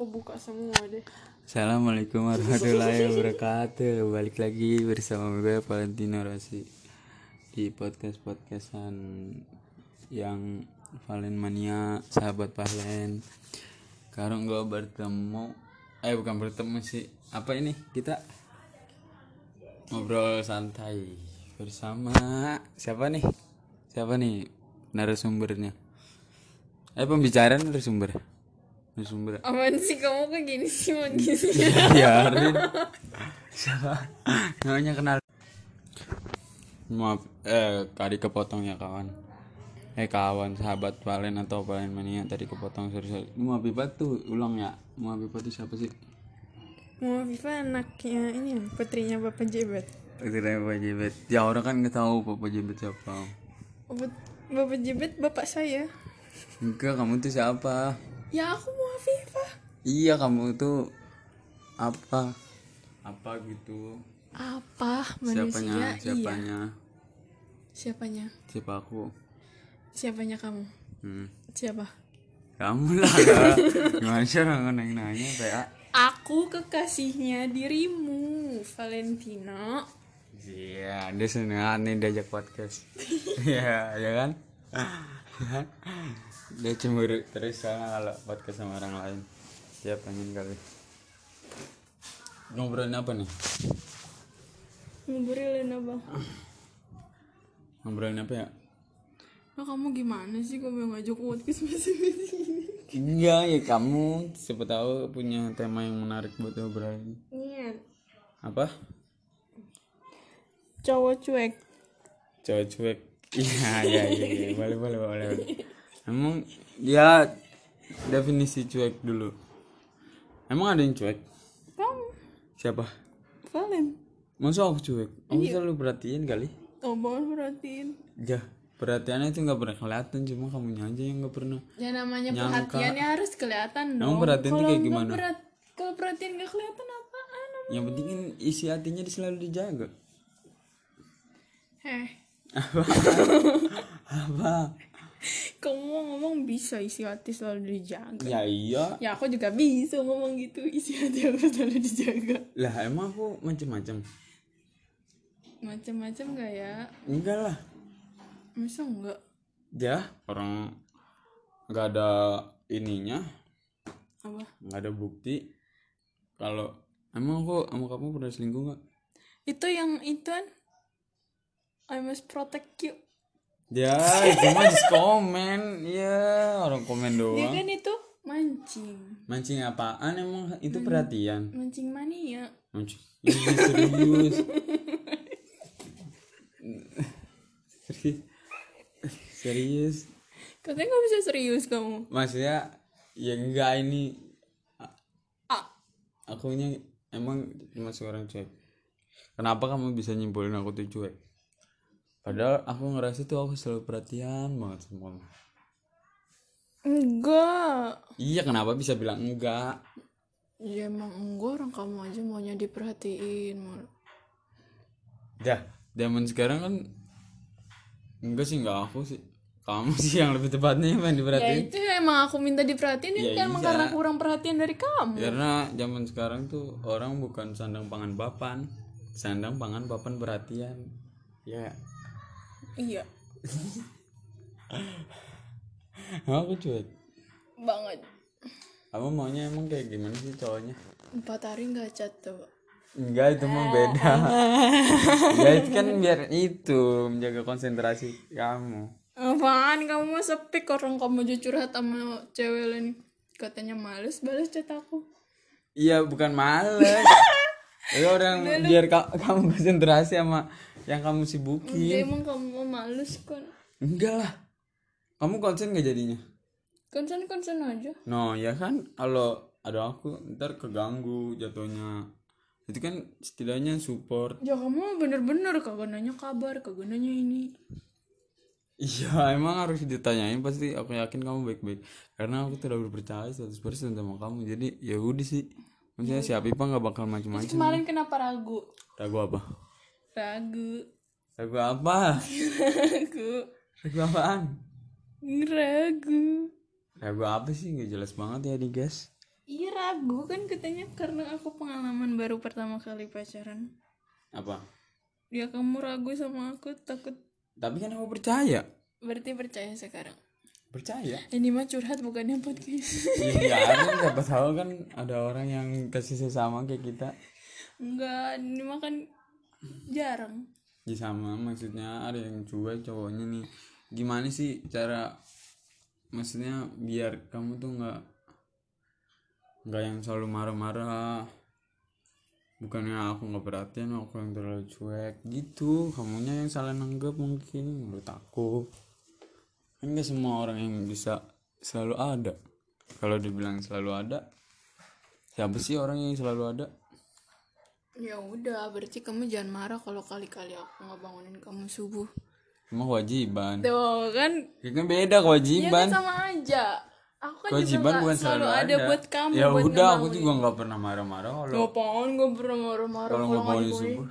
aku buka semua deh. Assalamualaikum warahmatullahi wabarakatuh. Balik lagi bersama gue Valentino Rossi Di podcast-podcastan Yang Valen Mania Sahabat Valen. Sekarang gue bertemu Eh bukan bertemu sih. Apa ini? Kita Ngobrol santai Bersama Siapa nih? Siapa nih narasumbernya? Eh pembicaraan narasumber Narasumber aman sih? Kamu kayak gini sih? Mau gini? biarin siapa? Namanya kenal. Maaf. Eh tadi kepotong ya kawan. Eh kawan sahabat Valen atau Valen mania tadi kepotong sorry sorry. Mau Pipa tuh ulang ya. Mau Pipa tuh siapa sih? Mau Viva anaknya ini ya putrinya bapak Jebat Tidak Bapak Jebet. Ya orang kan nggak tahu Bapak Jebet siapa. Bapak, bapak Jebat bapak saya. Enggak kamu tuh siapa? Ya aku iya kamu tuh apa? Apa gitu? Apa siapanya manusia? Iya. siapanya? Siapanya? Siapa aku? Siapanya kamu? Hmm. siapa? Kamu lah gimana sih orang nanya nanya kayak aku kekasihnya dirimu Valentino iya dia seneng nih diajak podcast. Iya ya kan dia cemburu terus soalnya kalau podcast sama orang lain dia pengen kali ngobrolin apa nih ngobrolin apa ngobrolin apa ya Nah, kamu gimana sih kamu yang ngajak podcast masih ini? enggak ya kamu siapa tahu punya tema yang menarik buat ngobrolin Iya. apa Cowok cuek. cowok cuek iya iya iya iya. boleh boleh boleh boleh. Emang dia definisi cuek dulu emang ada yang cuek Kamu, siapa Valen. masa aku cuek aku selalu perhatiin kali Oh, banget perhatiin. ya perhatiannya itu nggak pernah kelihatan cuma kamunya aja yang nggak pernah Ya namanya Nyangka. perhatiannya harus kelihatan dong. Emang perhatian Kalau kayak gimana? perhat- kalau perhatian gak kelihatan apaan? yang penting kan isi hatinya selalu dijaga Heh, apa kamu ngomong bisa isi hati selalu dijaga. ya iya Ya aku juga bisa ngomong gitu, isi hati aku selalu dijaga. lah emang aku macem-macem Macam-macam gak ya? enggak lah Masa enggak? ya orang nggak ada ininya Apa? nggak ada bukti kalau emang aku sama kamu pernah selingkuh nggak Itu yang itu kan I must protect you. Ya itu mah just komen ya orang komen Dia doang kan itu mancing. mancing apaan emang? Itu perhatian. Mancing mania. mancing Ih, serius. Serius. Serius. Katanya gak bisa serius kamu. maksudnya ya enggak ini. Ah, akunya emang cuma seorang cuek. Kenapa kamu bisa nyimpulin aku tuh cuek padahal aku ngerasa tuh aku selalu perhatian banget sama kamu enggak. iya kenapa bisa bilang enggak Ya emang enggak orang kamu aja maunya diperhatiin. Mal. dah zaman sekarang kan enggak sih enggak aku sih kamu sih yang lebih tepatnya yang Ya diperhatiin itu emang aku minta diperhatiin Ya kan iya. karena kurang perhatian dari kamu. karena zaman sekarang tuh orang bukan sandang pangan papan sandang pangan papan perhatian ya Iya, aku cuek banget. kamu maunya emang kayak gimana sih cowoknya Empat hari nggak chat tuh. Enggak itu mah beda. ya itu kan biar itu menjaga konsentrasi kamu. Apaan kamu mah sepi orang kamu curhat sama cewek lain. Katanya males balas chat aku. Iya bukan males. Itu orang biar ka- kamu konsentrasi sama yang kamu sibukin. emang kamu mau males kan. Enggak lah. Kamu konsen gak jadinya? Konsen konsen aja. No ya kan kalau ada aku ntar keganggu jatuhnya. Itu kan setidaknya support. Ya kamu bener-bener kagak nanya kabar, kagak nanya ini. Iya emang harus ditanyain pasti aku yakin kamu baik-baik karena aku tidak berpercaya 100% sama kamu jadi ya udah sih maksudnya si Apipa nggak bakal macam-macam Kemarin kenapa ragu? ragu apa Ragu. ragu apa? Ragu. ragu apaan? Ragu. ragu apa sih? Nggak jelas banget ya nih guys. Iya ragu kan katanya karena aku pengalaman baru pertama kali pacaran. Apa? Ya kamu ragu sama aku takut. Tapi kan aku percaya. Berarti percaya sekarang. Percaya? Ini mah curhat bukannya podcast. Iya ada siapa tahu kan ada orang yang kasih sesama kayak kita. Enggak ini mah kan jarang. Ya sama maksudnya ada yang cuek cowoknya nih. Gimana sih cara maksudnya biar kamu tuh nggak nggak yang selalu marah-marah? Bukannya aku nggak perhatian aku yang terlalu cuek. Gitu kamunya yang salah nanggap mungkin menurut aku. Kan nggak semua orang yang bisa selalu ada. Kalau dibilang selalu ada siapa sih orang yang selalu ada ya udah berarti kamu jangan marah kalau kali-kali aku nggak bangunin kamu subuh. Emang kewajiban. Tuh kan? Ya kan beda ya kewajiban kan sama aja. Aku kan kewajiban juga bukan nggak selalu ada, buat kamu ya buat udah aku juga nggak pernah marah-marah kalau Ngapain gue pernah marah-marah kalau nggak nggak bangun dibangunin? subuh.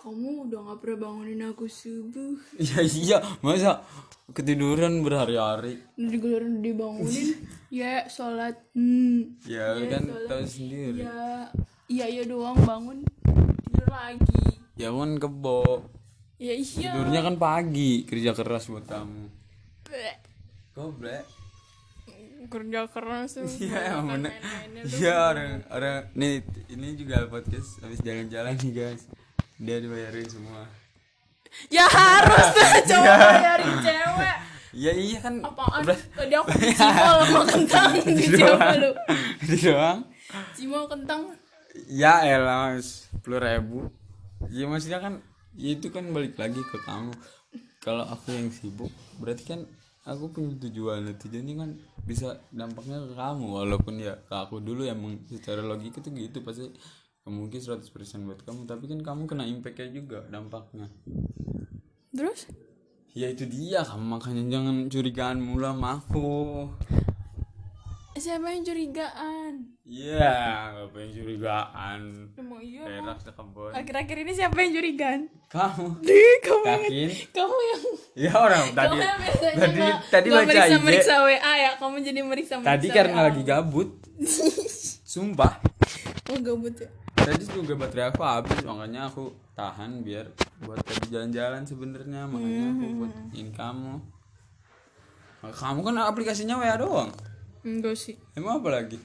Kamu udah gak pernah bangunin aku subuh. Ya iya. Masa ketiduran berhari-hari? Udah digelarin dibangunin? Ya sholat. Hmm. ya Ya, kan sholat. tahu sendiri. Ya Iya iya doang bangun Tidur lagi. Ya kan kebo Ya iya. Tidurnya kan pagi kerja keras buat kamu. Bleh. goblek. Kerja keras tuh. Iya emang main-mainnya tuh. iya orang orang nih ini juga podcast habis jalan-jalan nih guys. Dia dibayarin semua. Ya harus tuh cowok bayarin cewek. Ya iya kan. Apaan? udah. Tadi aku cimol sama kentang. Di siapa lu? itu doang. Cimol kentang ya elah sepuluh ribu. Ya maksudnya kan ya itu kan balik lagi ke kamu. Kalau aku yang sibuk berarti kan aku punya tujuan. Nah, tujuannya kan bisa dampaknya ke kamu. Walaupun ya ke aku dulu emang secara logika tuh gitu. Pasti mungkin 100% buat kamu. Tapi kan kamu kena impactnya juga dampaknya. Terus? ya itu dia. Kamu makanya jangan curigaan mulu sama aku Siapa yang curigaan? iya gak pengen curigaan. Emang iya sekebon Akhir-akhir ini siapa yang curigaan? kamu. Di kamu yang yakin kamu yang ya orang tadi kamu yang biasanya tadi nggak- tadi nggak baca meriksa meriksa WA ya kamu jadi meriksa meriksa tadi karena WA. lagi gabut. Sumpah. Oh gabut ya? Tadi juga baterai aku habis makanya aku tahan biar buat tadi jalan-jalan sebenarnya makanya aku Hmm. buat ini kamu. Kamu kan aplikasinya WA doang enggak sih. Emang apa lagi?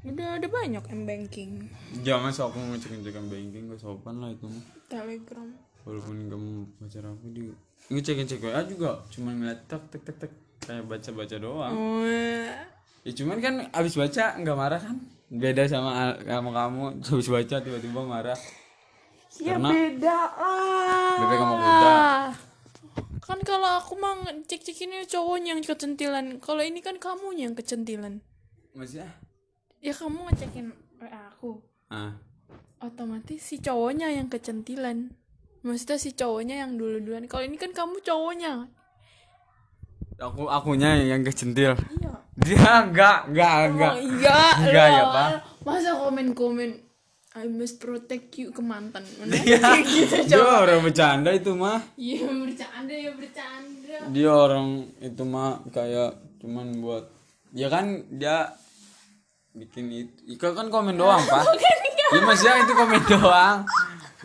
Udah ada banyak m banking. Jangan sok aku ngecek ngecekan banking gak sopan lah itu mah telegram. Walaupun kamu pacar aku di ngecek ngecek WA juga cuma ngeliat tek tek tek tek kayak baca baca doang. Oh. Ya cuman kan abis baca nggak marah kan? Beda sama sama kamu habis baca tiba-tiba marah. ya Karena- beda lah. Bebek sama kuda. Kalau aku mah cek cek ini cowoknya yang kecentilan. Kalau ini kan kamunya yang kecentilan. Maksudnya? ya kamu ngecekin WA aku. Ah, otomatis si cowoknya yang kecentilan. Maksudnya si cowoknya yang dulu duluan kalau ini kan kamu cowoknya. Aku akunya yang kecentil. iya. Dia enggak, enggak, enggak. Oh iya, Enggak ya, Pak. Masa komen-komen I must protect you ke mantan. Mana Dia, kayak gitu dia orang bercanda itu mah. Iya bercanda ya bercanda. Dia orang itu mah kayak cuman buat ya kan dia bikin itu. Ika kan komen doang, Pak. Ya maksudnya itu komen doang.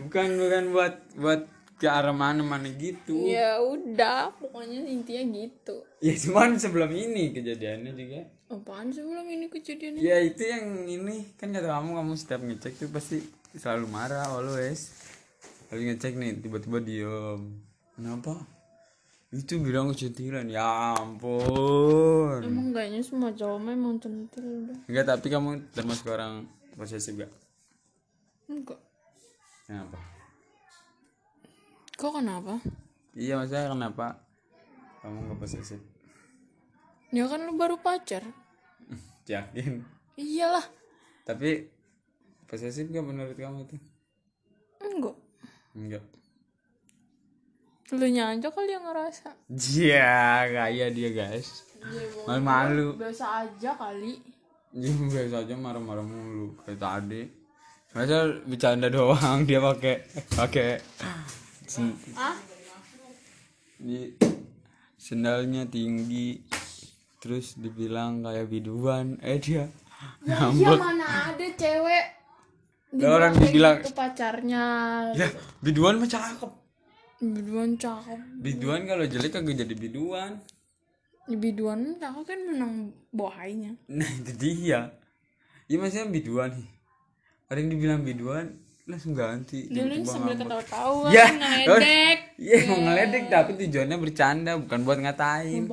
Bukan bukan buat buat ke arah mana-mana gitu. Ya udah, pokoknya intinya gitu. Ya cuman sebelum ini kejadiannya juga. Apaan sebelum ini kejadian? Ya itu yang ini kan kata kamu kamu setiap ngecek tuh pasti selalu marah always. Habis ngecek nih tiba-tiba diem. Kenapa? Itu bilang kecentilan. Ya ampun. Emang kayaknya semua cowok memang centil udah. Enggak tapi kamu termasuk orang posesif gak? Enggak. Kenapa? Kok kenapa? Iya maksudnya kenapa kamu gak posesif? Ya kan lu baru pacar. Yakin. Iyalah. Tapi posesif gak menurut kamu itu? Enggak. Enggak. Lu aja kali yang ngerasa. Iya, kayak dia guys. Malu-malu. Biasa aja kali. Dia biasa aja marah-marah mulu kayak tadi. Masa bercanda doang dia pakai pakai sen- Ah? di sendalnya tinggi terus dibilang kayak biduan eh dia ya iya mana ada cewek Lah, orang dibilang- gitu pacarnya. Ya biduan mah cakep. Biduan cakep. Biduan kalau jelek kagak jadi biduan. Ya, biduan cakep kan menang bohainya. Nah itu dia. Ya maksudnya biduan nih ada yang dibilang biduan langsung ganti. Dulu sambil ketawa-tawa Ya, ngeledek. Iya mau ngeledek tapi tujuannya bercanda bukan buat ngatain.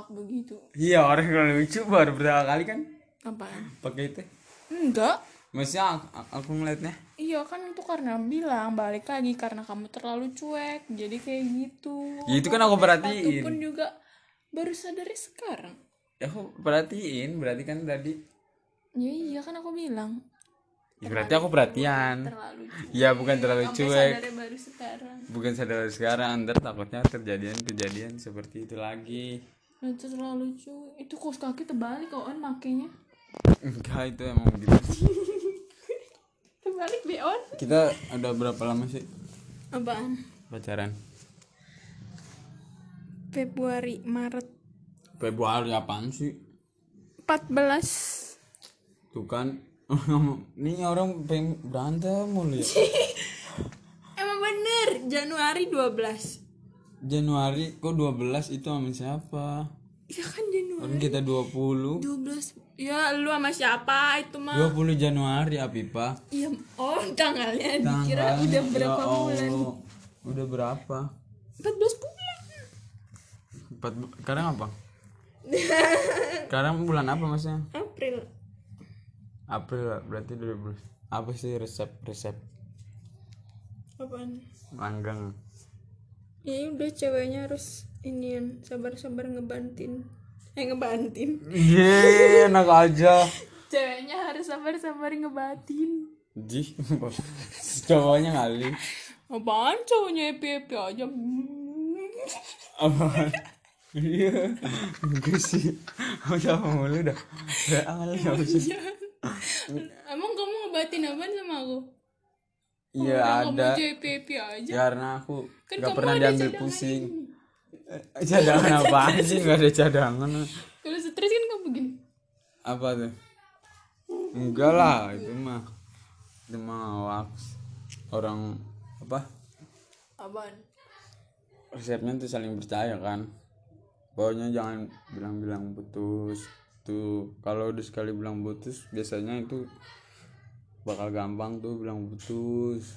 Ngakak-ngakak begitu Iya orang kalau lucu baru pertama kali kan apaan pakai itu. enggak Maksudnya aku, aku ngeliatnya iya kan itu karena bilang balik lagi karena kamu terlalu cuek jadi kayak gitu Ya, itu kan aku perhatiin. pun juga baru sadar sekarang ya aku perhatiin berarti kan tadi. ya iya kan aku bilang Ya, berarti aku perhatian. terlalu cuek Ya bukan terlalu sampai cuek. baru sekarang Bukan sadar sekarang ntar takutnya kejadian-kejadian seperti itu lagi. Itu terlalu cuek itu kos kaki terbalik kok on makainya. Enggak itu emang gitu. terbalik be on Kita udah berapa lama sih? Apaan? Pacaran? Februari Maret. Februari apaan sih? 14 Tuh kan Ini orang pengen berantem mulu ya. Emang bener Januari 12 Januari kok 12 itu sama siapa? ya kan Januari Orang kita 20 12 ya lu sama siapa itu mah 20 Januari Apipa Iya, oh tanggalnya dikira udah berapa ya bulan? Udah berapa? 14 bulan. Empat Sekarang apa? Sekarang bulan apa maksudnya? April. April berarti 12 Apa sih resep-resep Apaan? langgang? Ya udah ceweknya harus inian sabar-sabar ngebantin. Eh ngebantin. Iya, enak aja Ceweknya harus sabar-sabar ngebatin. Ji, cowoknya kali Apaan cowoknya happy-happy aja. apa iya enggak sih udah mulu dah udah kali apa sih Emang kamu ngebatin apaan sama aku? Iya ada. Happy-happy aja. karena aku Kan kamu pernah diambil pusing. ini. Eh, cadangan apaan sih? Nggak ada cadangan. Kalau stres kan kamu begini. apa tuh? Enggak lah itu mah itu mah waks orang apa? Apaan? resepnya tuh saling percaya kan? Pokoknya jangan bilang-bilang putus. Tuh kalau udah sekali bilang putus biasanya itu bakal gampang tuh bilang putus.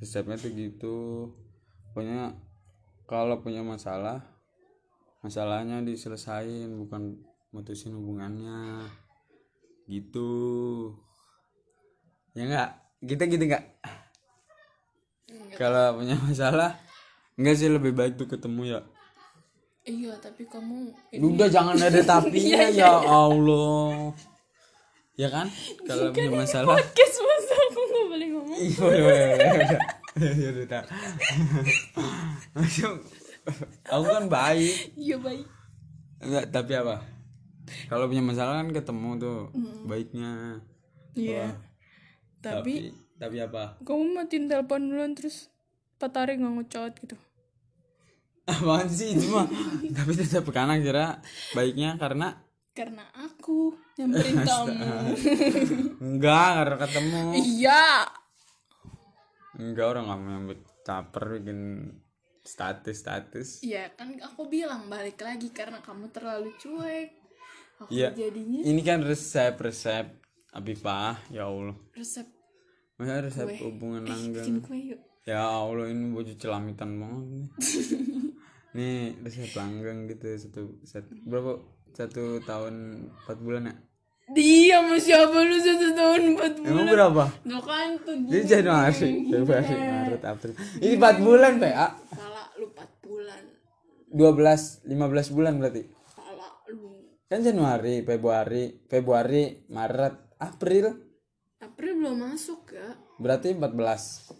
Resepnya tuh gitu. Pokoknya kalau punya masalah masalahnya diselesain bukan mutusin hubungannya. Gitu. Ya enggak kita gitu enggak kalau punya masalah enggak sih lebih baik tuh ketemu ya. Iya, tapi kamu udah jangan ada tapinya ya Allah ya kan? Kalau punya masalah. podcast masa aku nggak boleh ngomong. iya boleh boleh boleh ya udah tak Maksud, aku kan baik Iya baik. enggak tapi apa? Kalau punya masalah kan ketemu tuh baiknya. Iya. Tapi tapi tapi apa? kamu matiin telepon duluan terus patari nggak ngechat gitu. apaan sih itu mah? Tapi tetap karena kira baiknya karena Karena aku nyamperin kamu. enggak karena ketemu Iya. enggak orang kamu yang caper bikin status status Iya kan aku bilang balik lagi karena kamu terlalu cuek. Aku Iya. jadinya ini kan resep resep Abipah ya Allah resep masa resep Kue. hubungan langgeng kue yuk. ya Allah ini baju celamitan banget nih nih resep langgeng gitu satu satu berapa satu tahun empat bulan ya Dia sama siapa lu satu tahun empat bulan? emang berapa Tuh kan tuh Jadi Januari, Februari, Maret, April. Ini 4 bulan, PA. Salah lu empat bulan. 12, 15 bulan berarti. Salah lu. Kan Januari, Februari, Februari, Maret, April. April belum masuk ya. Berarti 14.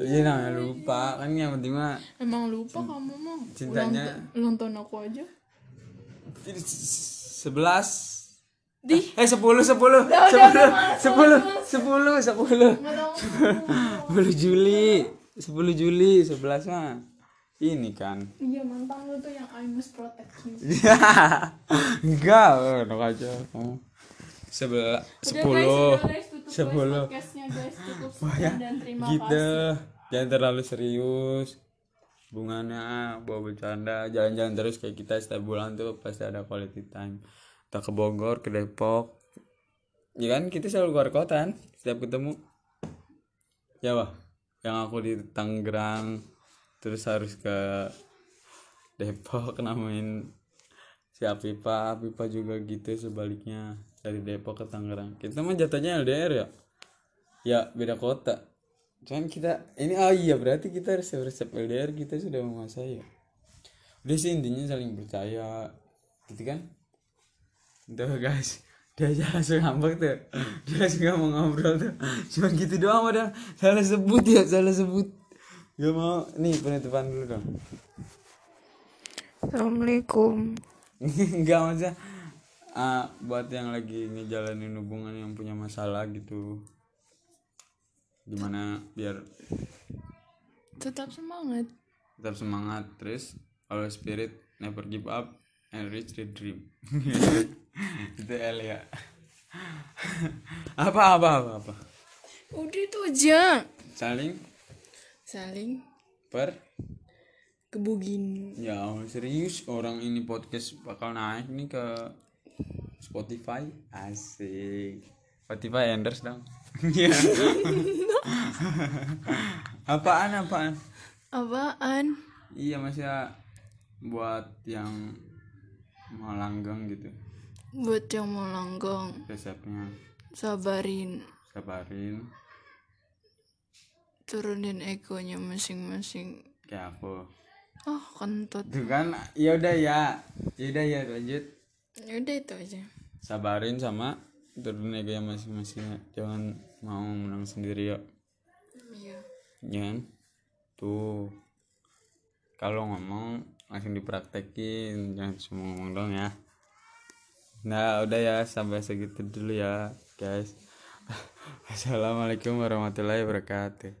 Iya namanya lupa kan yang penting mah Emang lupa kamu mah. Cintanya- Ulang, ta- ulang tahun aku aja. Ini s- 11 Di. eh 10 10 10 10 10 10 10 10 Juli. 10 Juli 11 mah. Ini kan. Iya mantan lu tuh yang I must protect you. enggak enak aja. Kamu sebelah sepuluh. sepuluh. Wah, ya, dan terima gitu. jangan terlalu serius hubungannya bawa bercanda jalan-jalan terus kayak kita setiap bulan tuh pasti ada quality time. Kita ke Bogor ke Depok. Ya kan kita selalu keluar kota kan setiap ketemu. Ya wah yang aku di Tangerang terus harus ke Depok namain si Apipa. Apipa juga gitu sebaliknya. Dari Depok ke Tangerang. Kita mah jatuhnya LDR ya? Ya beda kota cuman kita ini oh iya berarti kita resep-resep LDR kita sudah menguasai ya? Udah sih intinya saling percaya gitu kan? Tuh guys dia aja langsung ngambek tuh. Dia langsung gak mau ngobrol tuh. Cuma gitu doang udah. Salah sebut ya salah sebut. Gak mau nih penutupan dulu dong. Assalamualaikum. Enggak maksudnya ah, buat yang lagi ngejalanin hubungan yang punya masalah gitu gimana biar tetap semangat. tetap semangat terus kalau spirit never give up and reach the dream. Itu L ya. Apa apa apa apa? Udah itu aja. Saling? Saling. Per? Kebugin. Ya serius orang ini podcast bakal naik nih ke Spotify. Asik. Spotify endorse dong Iya. apaan apaan? Apaan? Iya masih buat yang mau langgang gitu. Buat yang mau langgeng. Resepnya. Sabarin. Sabarin. Turunin egonya masing-masing. Kayak aku. Oh kentut. Tuh kan ya udah ya. Ya udah ya lanjut. Udah itu aja. Sabarin sama turunin ego yang masing-masing ya. jangan mau menang sendiri ya iya. Ya kan? tuh. Kalau ngomong langsung dipraktekin. Jangan cuma ngomong dong ya. Nah udah ya. Sampai segitu dulu ya guys. Assalamualaikum warahmatullahi wabarakatuh